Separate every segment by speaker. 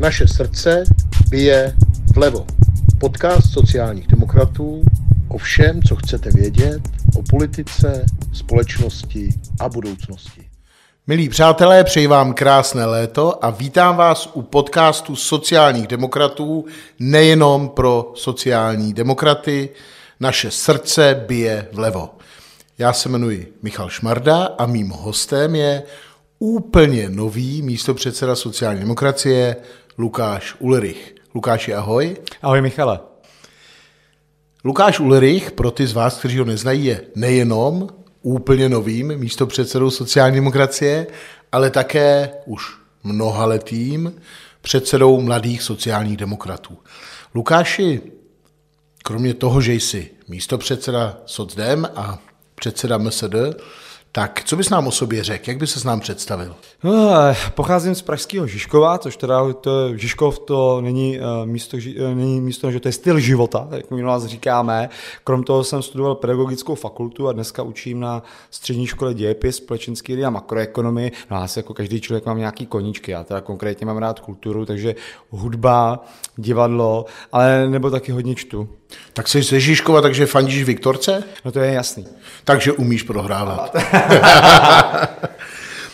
Speaker 1: Naše srdce bije vlevo. Podcast sociálních demokratů o všem, co chcete vědět o politice, společnosti a budoucnosti. Milí přátelé, přeji vám krásné léto a vítám vás u podcastu sociálních demokratů, nejenom pro sociální demokraty. Naše srdce bije vlevo. Já se jmenuji Michal Šmarda a mým hostem je úplně nový místopředseda sociální demokracie Lukáš Ulrich. Lukáši, ahoj.
Speaker 2: Ahoj, Michale.
Speaker 1: Lukáš Ulrich, pro ty z vás, kteří ho neznají, je nejenom úplně novým místopředsedou sociální demokracie, ale také už mnohaletým předsedou mladých sociálních demokratů. Lukáši, kromě toho, že jsi místopředseda SocDem a předseda MSD, tak co bys nám o sobě řekl? Jak bys se s nám představil?
Speaker 2: No, pocházím z pražského Žižkova, což teda to, Žižkov to není, uh, místo, uh, není místo, že to je styl života, jak my nás říkáme. Krom toho jsem studoval pedagogickou fakultu a dneska učím na střední škole dějepis, společenský a makroekonomii. No já se jako každý člověk mám nějaký koníčky, já teda konkrétně mám rád kulturu, takže hudba, divadlo, ale nebo taky hodně čtu.
Speaker 1: Tak jsi ze Žižkova, takže fandíš Viktorce?
Speaker 2: No to je jasný.
Speaker 1: Takže umíš prohrávat.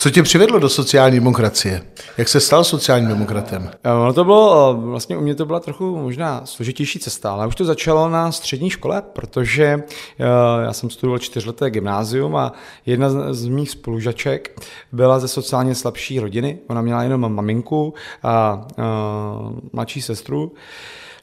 Speaker 1: Co tě přivedlo do sociální demokracie? Jak se stal sociálním demokratem?
Speaker 2: No to bylo, eh, vlastně u mě to byla trochu možná složitější cesta, ale už to začalo na střední škole, protože eh, já jsem studoval čtyřleté gymnázium a jedna z mých spolužaček byla ze sociálně slabší rodiny. Ona měla jenom maminku a, a mladší sestru.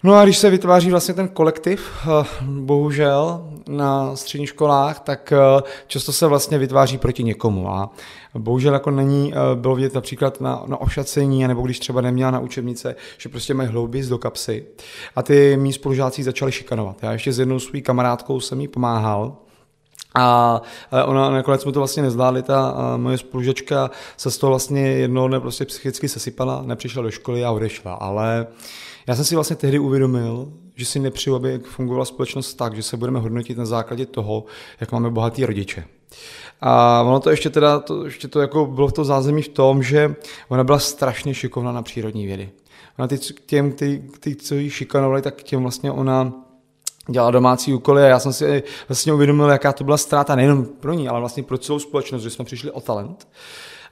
Speaker 2: No a když se vytváří vlastně ten kolektiv, eh, bohužel na středních školách, tak eh, často se vlastně vytváří proti někomu. A bohužel jako není, eh, bylo vidět například na, na ošacení, nebo když třeba neměla na učebnice, že prostě mají hloubis do kapsy. A ty mý spolužáci začali šikanovat. Já ještě s jednou svou kamarádkou jsem jí pomáhal, a ona nakonec mu to vlastně nezvládli, ta moje spolužačka se z toho vlastně jednoho dne prostě psychicky sesypala, nepřišla do školy a odešla, ale já jsem si vlastně tehdy uvědomil, že si nepřiju, aby fungovala společnost tak, že se budeme hodnotit na základě toho, jak máme bohatý rodiče. A ono to ještě teda, to, ještě to jako bylo v to zázemí v tom, že ona byla strašně šikovná na přírodní vědy. Ona ty, těm, ty, ty, co ji šikanovali, tak těm vlastně ona dělala domácí úkoly a já jsem si vlastně uvědomil, jaká to byla ztráta nejenom pro ní, ale vlastně pro celou společnost, že jsme přišli o talent.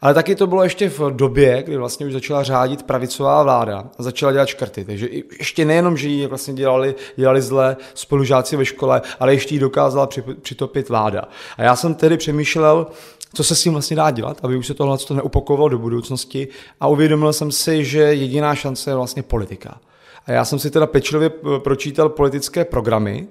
Speaker 2: Ale taky to bylo ještě v době, kdy vlastně už začala řádit pravicová vláda a začala dělat škrty. Takže ještě nejenom, že ji vlastně dělali, dělali zle spolužáci ve škole, ale ještě ji dokázala přitopit vláda. A já jsem tedy přemýšlel, co se s tím vlastně dá dělat, aby už se tohle to neupakovalo do budoucnosti a uvědomil jsem si, že jediná šance je vlastně politika. A já jsem si teda pečlivě pročítal politické programy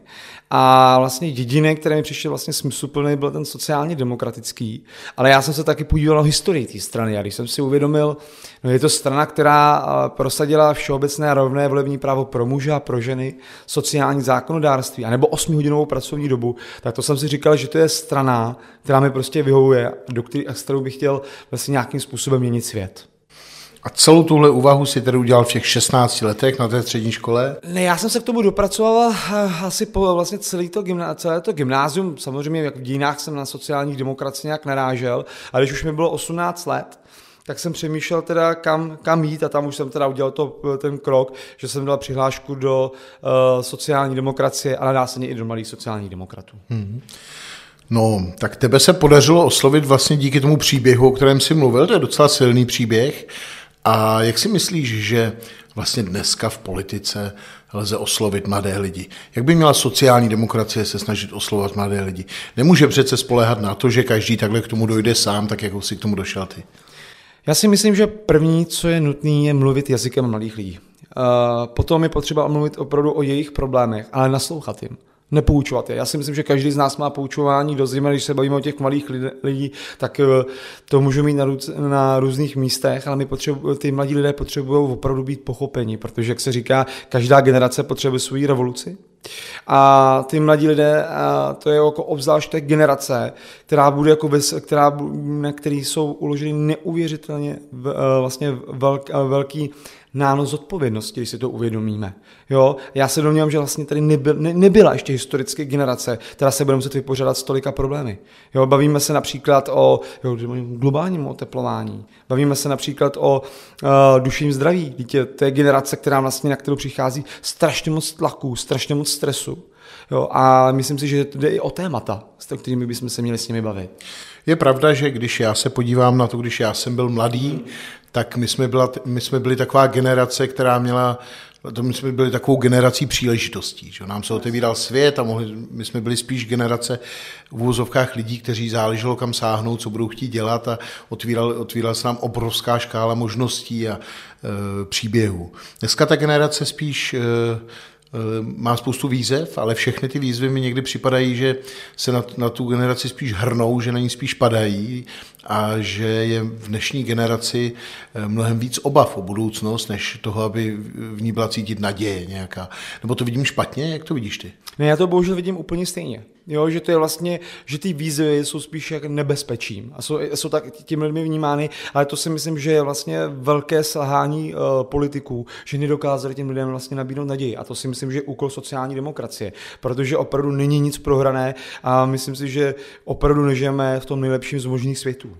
Speaker 2: a vlastně jediný, který mi přišel vlastně smysluplný, byl ten sociálně demokratický. Ale já jsem se taky podíval na historii té strany a když jsem si uvědomil, no je to strana, která prosadila všeobecné rovné volební právo pro muže a pro ženy, sociální zákonodárství, anebo 8-hodinovou pracovní dobu, tak to jsem si říkal, že to je strana, která mi prostě vyhovuje, do který, s kterou bych chtěl vlastně nějakým způsobem měnit svět.
Speaker 1: A celou tuhle úvahu si tedy udělal v těch 16 letech na té střední škole?
Speaker 2: Ne, já jsem se k tomu dopracoval eh, asi po vlastně celý to gymná, celé to gymnázium. Samozřejmě jak v dínách jsem na sociálních demokracii nějak narážel, ale když už mi bylo 18 let, tak jsem přemýšlel teda kam, kam jít a tam už jsem teda udělal to, ten krok, že jsem dal přihlášku do uh, sociální demokracie a následně i do malých sociálních demokratů. Hmm.
Speaker 1: No, tak tebe se podařilo oslovit vlastně díky tomu příběhu, o kterém jsi mluvil, to je docela silný příběh. A jak si myslíš, že vlastně dneska v politice lze oslovit mladé lidi? Jak by měla sociální demokracie se snažit oslovat mladé lidi? Nemůže přece spolehat na to, že každý takhle k tomu dojde sám, tak jako si k tomu došel ty.
Speaker 2: Já si myslím, že první, co je nutné, je mluvit jazykem mladých lidí. Potom je potřeba mluvit opravdu o jejich problémech, ale naslouchat jim nepoučovat je. Já si myslím, že každý z nás má poučování do zimy, když se bavíme o těch malých lidí, tak eh, to můžu mít na, růz, na různých místech, ale my potřebu, ty mladí lidé potřebují opravdu být pochopeni, protože, jak se říká, každá generace potřebuje svou revoluci. A ty mladí lidé, to je jako obzvlášť té generace, která bude jako vys, která, na který jsou uloženy neuvěřitelně vlastně velk, velký nános odpovědnosti, když si to uvědomíme. Jo? Já se domnívám, že vlastně tady nebyl, ne, nebyla ještě historické generace, která se bude muset vypořádat s tolika problémy. Jo? Bavíme se například o jo, globálním oteplování, bavíme se například o uh, duším zdraví. Dítě, to je generace, která vlastně, na kterou přichází strašně moc tlaků, strašně moc stresu. Jo? A myslím si, že jde i o témata, s kterými bychom se měli s nimi bavit.
Speaker 1: Je pravda, že když já se podívám na to, když já jsem byl mladý, tak my jsme, byla, my jsme byli taková generace, která měla to my jsme byli takovou generací příležitostí. Že? Nám se otevíral svět a mohli, my jsme byli spíš generace v úvozovkách lidí, kteří záleželo kam sáhnout, co budou chtít dělat a otvíral, otvíral se nám obrovská škála možností a e, příběhů. Dneska ta generace spíš e, má spoustu výzev, ale všechny ty výzvy mi někdy připadají, že se na, na tu generaci spíš hrnou, že na ní spíš padají a že je v dnešní generaci eh, mnohem víc obav o budoucnost, než toho, aby v ní byla cítit naděje nějaká. Nebo to vidím špatně? Jak to vidíš ty?
Speaker 2: Ne, já to bohužel vidím úplně stejně. Jo, že to je vlastně, že ty výzvy jsou spíš jak nebezpečím a jsou, jsou tak těmi lidmi vnímány, ale to si myslím, že je vlastně velké selhání uh, politiků, že nedokázali těm lidem vlastně nabídnout naději a to si myslím, že je úkol sociální demokracie, protože opravdu není nic prohrané a myslím si, že opravdu nežijeme v tom nejlepším z možných světů.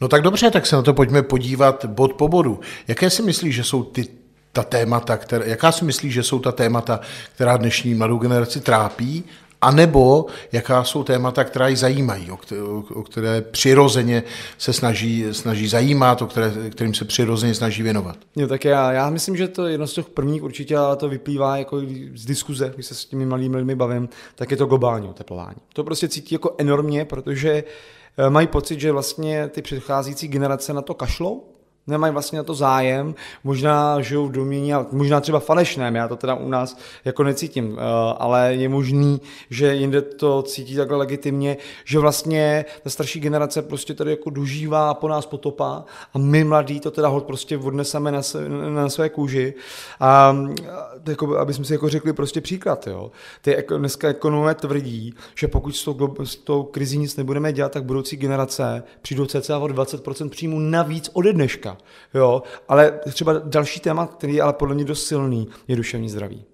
Speaker 1: No tak dobře, tak se na to pojďme podívat bod po bodu. Jaké si myslíš, že jsou ty ta témata, které, jaká si myslíš, že jsou ta témata, která dnešní mladou generaci trápí a nebo jaká jsou témata, která ji zajímají, o které přirozeně se snaží, snaží zajímat, o které, kterým se přirozeně snaží věnovat.
Speaker 2: Jo, tak já, já myslím, že to jedno z těch prvních určitě, ale to vyplývá jako z diskuze, když se s těmi malými lidmi bavím, tak je to globální oteplování. To prostě cítí jako enormně, protože eh, mají pocit, že vlastně ty předcházející generace na to kašlou, nemají vlastně na to zájem, možná žijou v domění, možná třeba falešném, já to teda u nás jako necítím, eh, ale je možný, že jinde to cítí takhle legitimně, že vlastně ta starší generace prostě tady jako dožívá po nás potopa a my mladí to teda hod prostě odneseme na, své, na své kůži a jako, aby jsme si jako řekli prostě příklad, jo. Ty jako, dneska ekonomové tvrdí, že pokud s tou, s tou krizí nic nebudeme dělat, tak budoucí generace přijdou cca o 20% příjmu navíc ode dneška. Jo? Ale třeba další téma, který je ale podle mě dost silný, je duševní zdraví.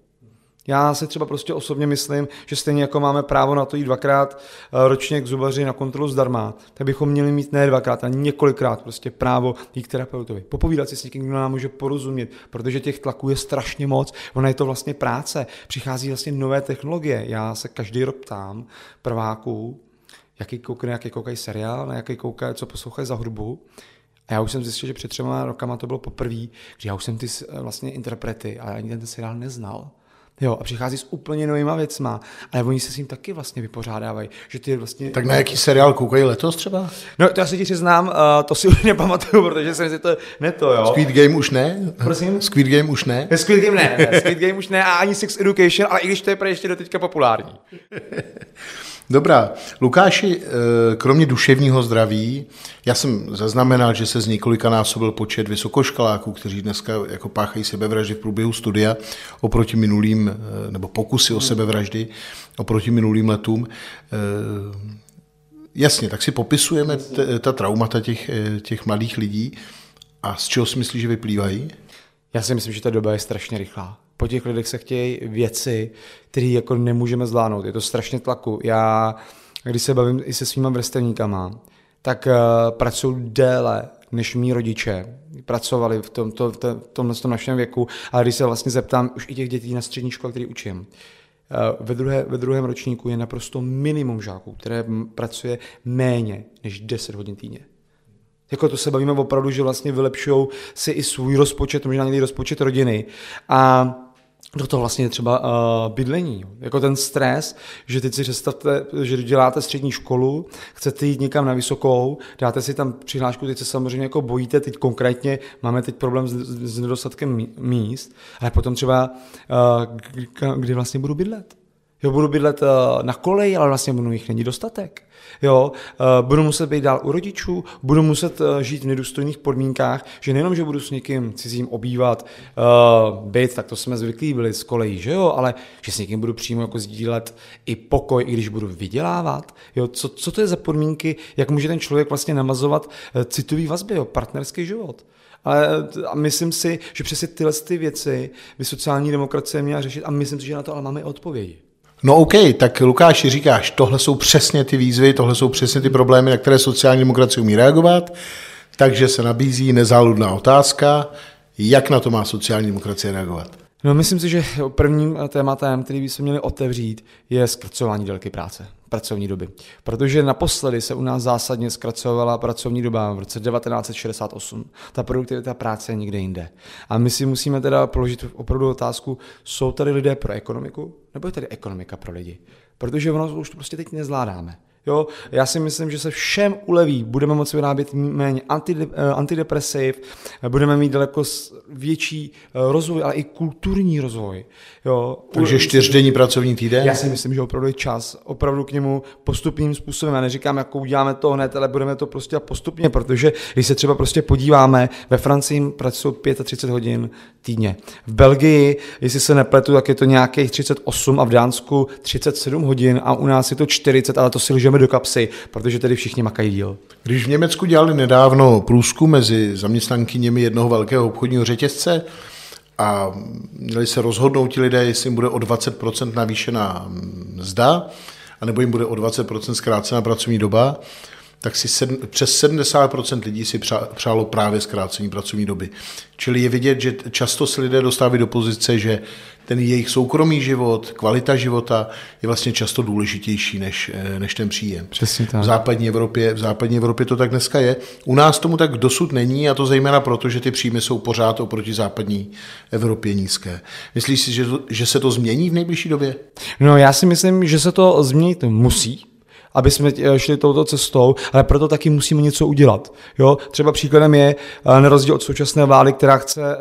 Speaker 2: Já se třeba prostě osobně myslím, že stejně jako máme právo na to jít dvakrát eh, ročně k zubaři na kontrolu zdarma, tak bychom měli mít ne dvakrát, ale několikrát prostě právo jít k terapeutovi. Popovídat si s někým, kdo nám může porozumět, protože těch tlaků je strašně moc. Ona je to vlastně práce. Přichází vlastně nové technologie. Já se každý rok ptám prváků, jaký koukají, jaký koukají seriál, na jaký koukají, co poslouchají za hudbu. A já už jsem zjistil, že před třema rokama to bylo poprvé, že já už jsem ty vlastně interprety, ale ani ten seriál neznal. Jo, a přichází s úplně novýma věcma, ale oni se s ním taky vlastně vypořádávají, že ty vlastně...
Speaker 1: Tak na jaký seriál koukají letos třeba?
Speaker 2: No, to já se ti přiznám, uh, to si už nepamatuju, protože jsem si to ne to, jo.
Speaker 1: Squid Game už ne?
Speaker 2: Prosím?
Speaker 1: Squid Game už ne?
Speaker 2: Squid Game ne, ne. Squid Game už ne a ani Sex Education, ale i když to je pro ještě do teďka populární.
Speaker 1: Dobrá. Lukáši, eh, kromě duševního zdraví, já jsem zaznamenal, že se z několika násobil počet vysokoškoláků, kteří dneska jako páchají sebevraždy v průběhu studia oproti minulým, eh, nebo pokusy o sebevraždy oproti minulým letům. Eh, jasně, tak si popisujeme t- ta traumata těch, těch mladých lidí a z čeho si myslíš, že vyplývají?
Speaker 2: Já si myslím, že ta doba je strašně rychlá po těch lidech se chtějí věci, které jako nemůžeme zvládnout. Je to strašně tlaku. Já, když se bavím i se svýma vrstevníkama, tak uh, pracují déle než mý rodiče. Pracovali v, tomto, v tomhle tom našem věku, ale když se vlastně zeptám už i těch dětí na střední škole, který učím, uh, ve, druhé, ve druhém ročníku je naprosto minimum žáků, které pracuje méně než 10 hodin týdně. Jako to se bavíme opravdu, že vlastně vylepšují si i svůj rozpočet, možná někdy rozpočet rodiny. A do toho vlastně třeba uh, bydlení. Jako ten stres, že teď si představte, že děláte střední školu, chcete jít někam na vysokou, dáte si tam přihlášku, teď se samozřejmě jako bojíte, teď konkrétně máme teď problém s, s nedostatkem míst, ale potom třeba, uh, kdy vlastně budu bydlet. Jo, budu bydlet uh, na koleji, ale vlastně budu jich není dostatek. Jo, uh, budu muset být dál u rodičů, budu muset uh, žít v nedůstojných podmínkách, že nejenom, že budu s někým cizím obývat, uh, být, tak to jsme zvyklí byli z kolejí, že jo, ale že s někým budu přímo jako sdílet i pokoj, i když budu vydělávat. Jo, co, co to je za podmínky, jak může ten člověk vlastně namazovat citový vazby, jo, partnerský život. Ale a myslím si, že přesně tyhle ty věci by sociální demokracie měla řešit a myslím si, že na to ale máme odpovědi.
Speaker 1: No OK, tak Lukáši říkáš, tohle jsou přesně ty výzvy, tohle jsou přesně ty problémy, na které sociální demokracie umí reagovat, takže se nabízí nezáludná otázka, jak na to má sociální demokracie reagovat?
Speaker 2: No, myslím si, že prvním tématem, který by se měli otevřít, je zkracování délky práce pracovní doby. Protože naposledy se u nás zásadně zkracovala pracovní doba v roce 1968. Ta produktivita práce je někde jinde. A my si musíme teda položit opravdu otázku, jsou tady lidé pro ekonomiku, nebo je tady ekonomika pro lidi? Protože ono už to prostě teď nezvládáme. Jo, já si myslím, že se všem uleví, budeme moci vyrábět méně eh, antidepresiv, budeme mít daleko větší eh, rozvoj, ale i kulturní rozvoj. Jo.
Speaker 1: Takže čtyřdenní pracovní týden?
Speaker 2: Já si myslím, že opravdu je čas opravdu k němu postupným způsobem. Já neříkám, jako uděláme to hned, ale budeme to prostě postupně, protože když se třeba prostě podíváme, ve Francii pracují 35 hodin týdně. V Belgii, jestli se nepletu, tak je to nějakých 38 a v Dánsku 37 hodin a u nás je to 40, ale to si lžeme do kapsy, protože tady všichni makají díl.
Speaker 1: Když v Německu dělali nedávno průzkum mezi zaměstnankyněmi jednoho velkého obchodního řetězce, a měli se rozhodnout ti lidé, jestli jim bude o 20% navýšená mzda, anebo jim bude o 20% zkrácená pracovní doba, tak si sedm, přes 70% lidí si přálo právě zkrácení pracovní doby. Čili je vidět, že často se lidé dostávají do pozice, že ten jejich soukromý život, kvalita života je vlastně často důležitější než, eh, než ten příjem.
Speaker 2: Přesně tak.
Speaker 1: V západní, Evropě, v západní Evropě to tak dneska je. U nás tomu tak dosud není a to zejména proto, že ty příjmy jsou pořád oproti západní Evropě nízké. Myslíš si, že, to, že se to změní v nejbližší době?
Speaker 2: No já si myslím, že se to změnit musí, aby jsme eh, šli touto cestou, ale proto taky musíme něco udělat. Jo? Třeba příkladem je, eh, na rozdíl od současné vlády, která chce eh,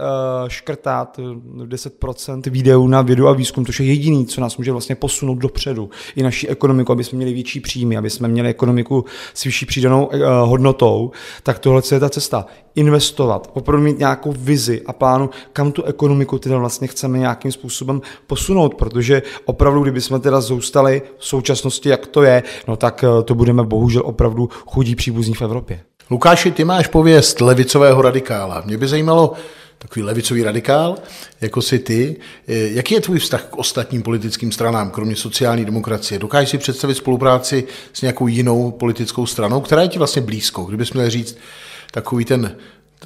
Speaker 2: škrtat 10% výdejů na vědu a výzkum, to je jediný, co nás může vlastně posunout dopředu. I naší ekonomiku, aby jsme měli větší příjmy, aby jsme měli ekonomiku s vyšší přidanou hodnotou, tak tohle je ta cesta. Investovat, opravdu mít nějakou vizi a plánu, kam tu ekonomiku teda vlastně chceme nějakým způsobem posunout, protože opravdu, kdybychom teda zůstali v současnosti, jak to je, no tak eh, to budeme bohužel opravdu chudí příbuzní v Evropě.
Speaker 1: Lukáši, ty máš pověst levicového radikála. Mě by zajímalo, takový levicový radikál, jako si ty. Eh, jaký je tvůj vztah k ostatním politickým stranám, kromě sociální demokracie? Dokážeš si představit spolupráci s nějakou jinou politickou stranou, která je ti vlastně blízko? Kdybys měl říct takový ten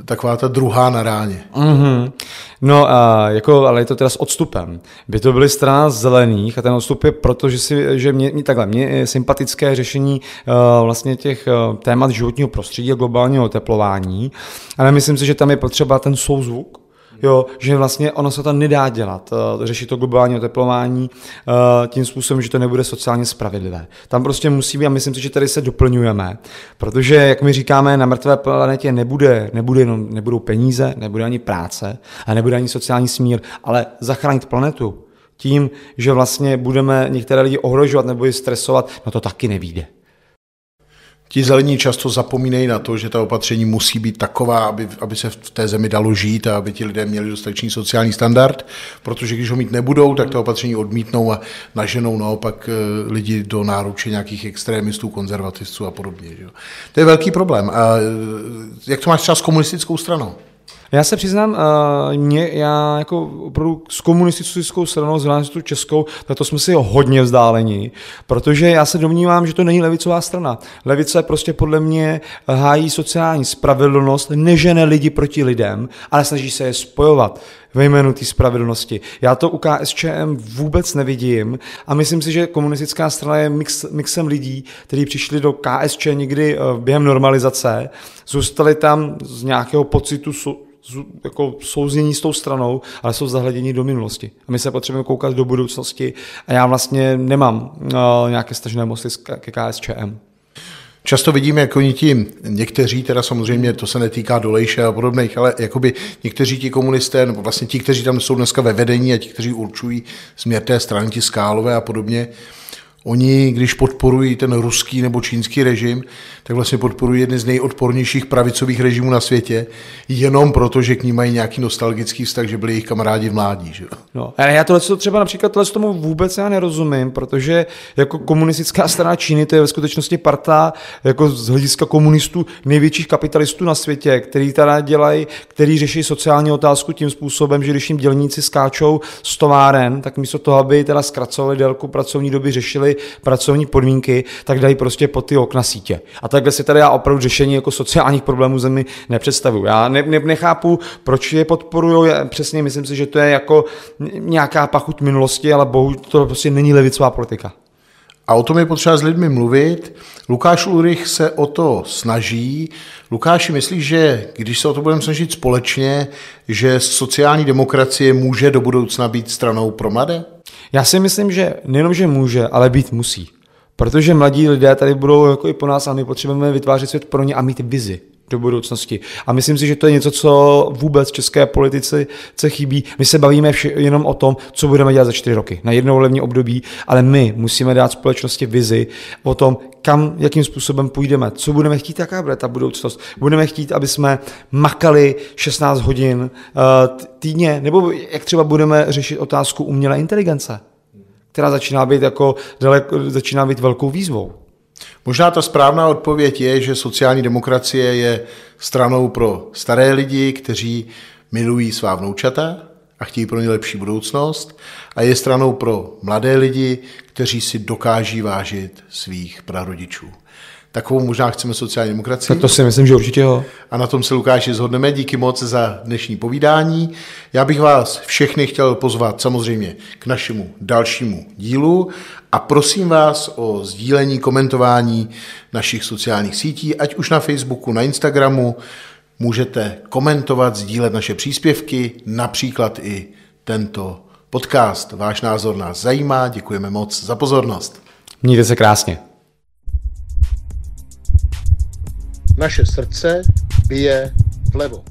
Speaker 1: taková ta druhá na ráně.
Speaker 2: Mm-hmm. No, a jako, ale je to teda s odstupem. By to byly strana zelených a ten odstup je proto, že, si, že mě, takhle, mě je sympatické řešení uh, vlastně těch uh, témat životního prostředí a globálního oteplování, ale myslím si, že tam je potřeba ten souzvuk, Jo, že vlastně ono se to nedá dělat, uh, řešit to globální oteplování uh, tím způsobem, že to nebude sociálně spravedlivé. Tam prostě musí být, a myslím si, že tady se doplňujeme, protože, jak my říkáme, na mrtvé planetě nebude, nebude jenom, nebudou peníze, nebude ani práce a nebude ani sociální smír, ale zachránit planetu tím, že vlastně budeme některé lidi ohrožovat nebo je stresovat, no to taky nevíde.
Speaker 1: Ti zelení často zapomínají na to, že ta opatření musí být taková, aby, aby se v té zemi dalo žít a aby ti lidé měli dostatečný sociální standard, protože když ho mít nebudou, tak ta opatření odmítnou a naženou naopak eh, lidi do náruče nějakých extrémistů, konzervativců a podobně. Že? To je velký problém. A eh, jak to máš třeba s komunistickou stranou?
Speaker 2: Já se přiznám, uh, mě, já jako opravdu s komunistickou stranou, zvlášť tu českou, tak to jsme si hodně vzdáleni, protože já se domnívám, že to není levicová strana. Levice prostě podle mě hájí sociální spravedlnost, nežene lidi proti lidem, ale snaží se je spojovat ve jménu té spravedlnosti. Já to u KSČM vůbec nevidím a myslím si, že komunistická strana je mix, mixem lidí, kteří přišli do KSČ někdy eh, během normalizace, zůstali tam z nějakého pocitu jako souznění s tou stranou, ale jsou zahledění do minulosti. A my se potřebujeme koukat do budoucnosti a já vlastně nemám uh, nějaké stažené mosty ke KSČM.
Speaker 1: Často vidíme, jak oni ti někteří, teda samozřejmě to se netýká Dolejše a podobných, ale jakoby někteří ti komunisté, nebo vlastně ti, kteří tam jsou dneska ve vedení a ti, kteří určují směr té strany, ti skálové a podobně, Oni, když podporují ten ruský nebo čínský režim, tak vlastně podporují jeden z nejodpornějších pravicových režimů na světě, jenom proto, že k ní mají nějaký nostalgický vztah, že byli jejich kamarádi v mládí. Že?
Speaker 2: No, ale já tohle třeba například tohle tomu vůbec já nerozumím, protože jako komunistická strana Číny to je ve skutečnosti parta jako z hlediska komunistů největších kapitalistů na světě, který teda dělají, který řeší sociální otázku tím způsobem, že když jim dělníci skáčou z továren, tak místo toho, aby teda zkracovali délku pracovní doby, řešili pracovní podmínky, tak dají prostě pod ty okna sítě. A takhle si tady já opravdu řešení jako sociálních problémů zemi nepředstavuju. Já ne, ne, nechápu, proč je podporují, přesně myslím si, že to je jako nějaká pachuť minulosti, ale bohu to prostě není levicová politika.
Speaker 1: A o tom je potřeba s lidmi mluvit. Lukáš Ulrich se o to snaží. Lukáši, myslíš, že když se o to budeme snažit společně, že sociální demokracie může do budoucna být stranou pro mladé?
Speaker 2: Já si myslím, že nejenom, že může, ale být musí. Protože mladí lidé tady budou jako i po nás a my potřebujeme vytvářet svět pro ně a mít vizi do budoucnosti. A myslím si, že to je něco, co vůbec české politice chybí. My se bavíme vši, jenom o tom, co budeme dělat za čtyři roky, na jednou levní období, ale my musíme dát společnosti vizi o tom, kam, jakým způsobem půjdeme, co budeme chtít, jaká bude ta budoucnost. Budeme chtít, aby jsme makali 16 hodin uh, týdně, nebo jak třeba budeme řešit otázku umělé inteligence, která začíná být jako začíná být velkou výzvou.
Speaker 1: Možná ta správná odpověď je, že sociální demokracie je stranou pro staré lidi, kteří milují svá vnoučata a chtějí pro ně lepší budoucnost a je stranou pro mladé lidi, kteří si dokáží vážit svých prarodičů. Takovou možná chceme sociální demokracii.
Speaker 2: Tak to si myslím, že určitě jo.
Speaker 1: A na tom se Lukáši zhodneme. Díky moc za dnešní povídání. Já bych vás všechny chtěl pozvat samozřejmě k našemu dalšímu dílu a prosím vás o sdílení, komentování našich sociálních sítí, ať už na Facebooku, na Instagramu. Můžete komentovat, sdílet naše příspěvky, například i tento podcast. Váš názor nás zajímá, děkujeme moc za pozornost.
Speaker 2: Mějte se krásně.
Speaker 1: Naše srdce bije vlevo.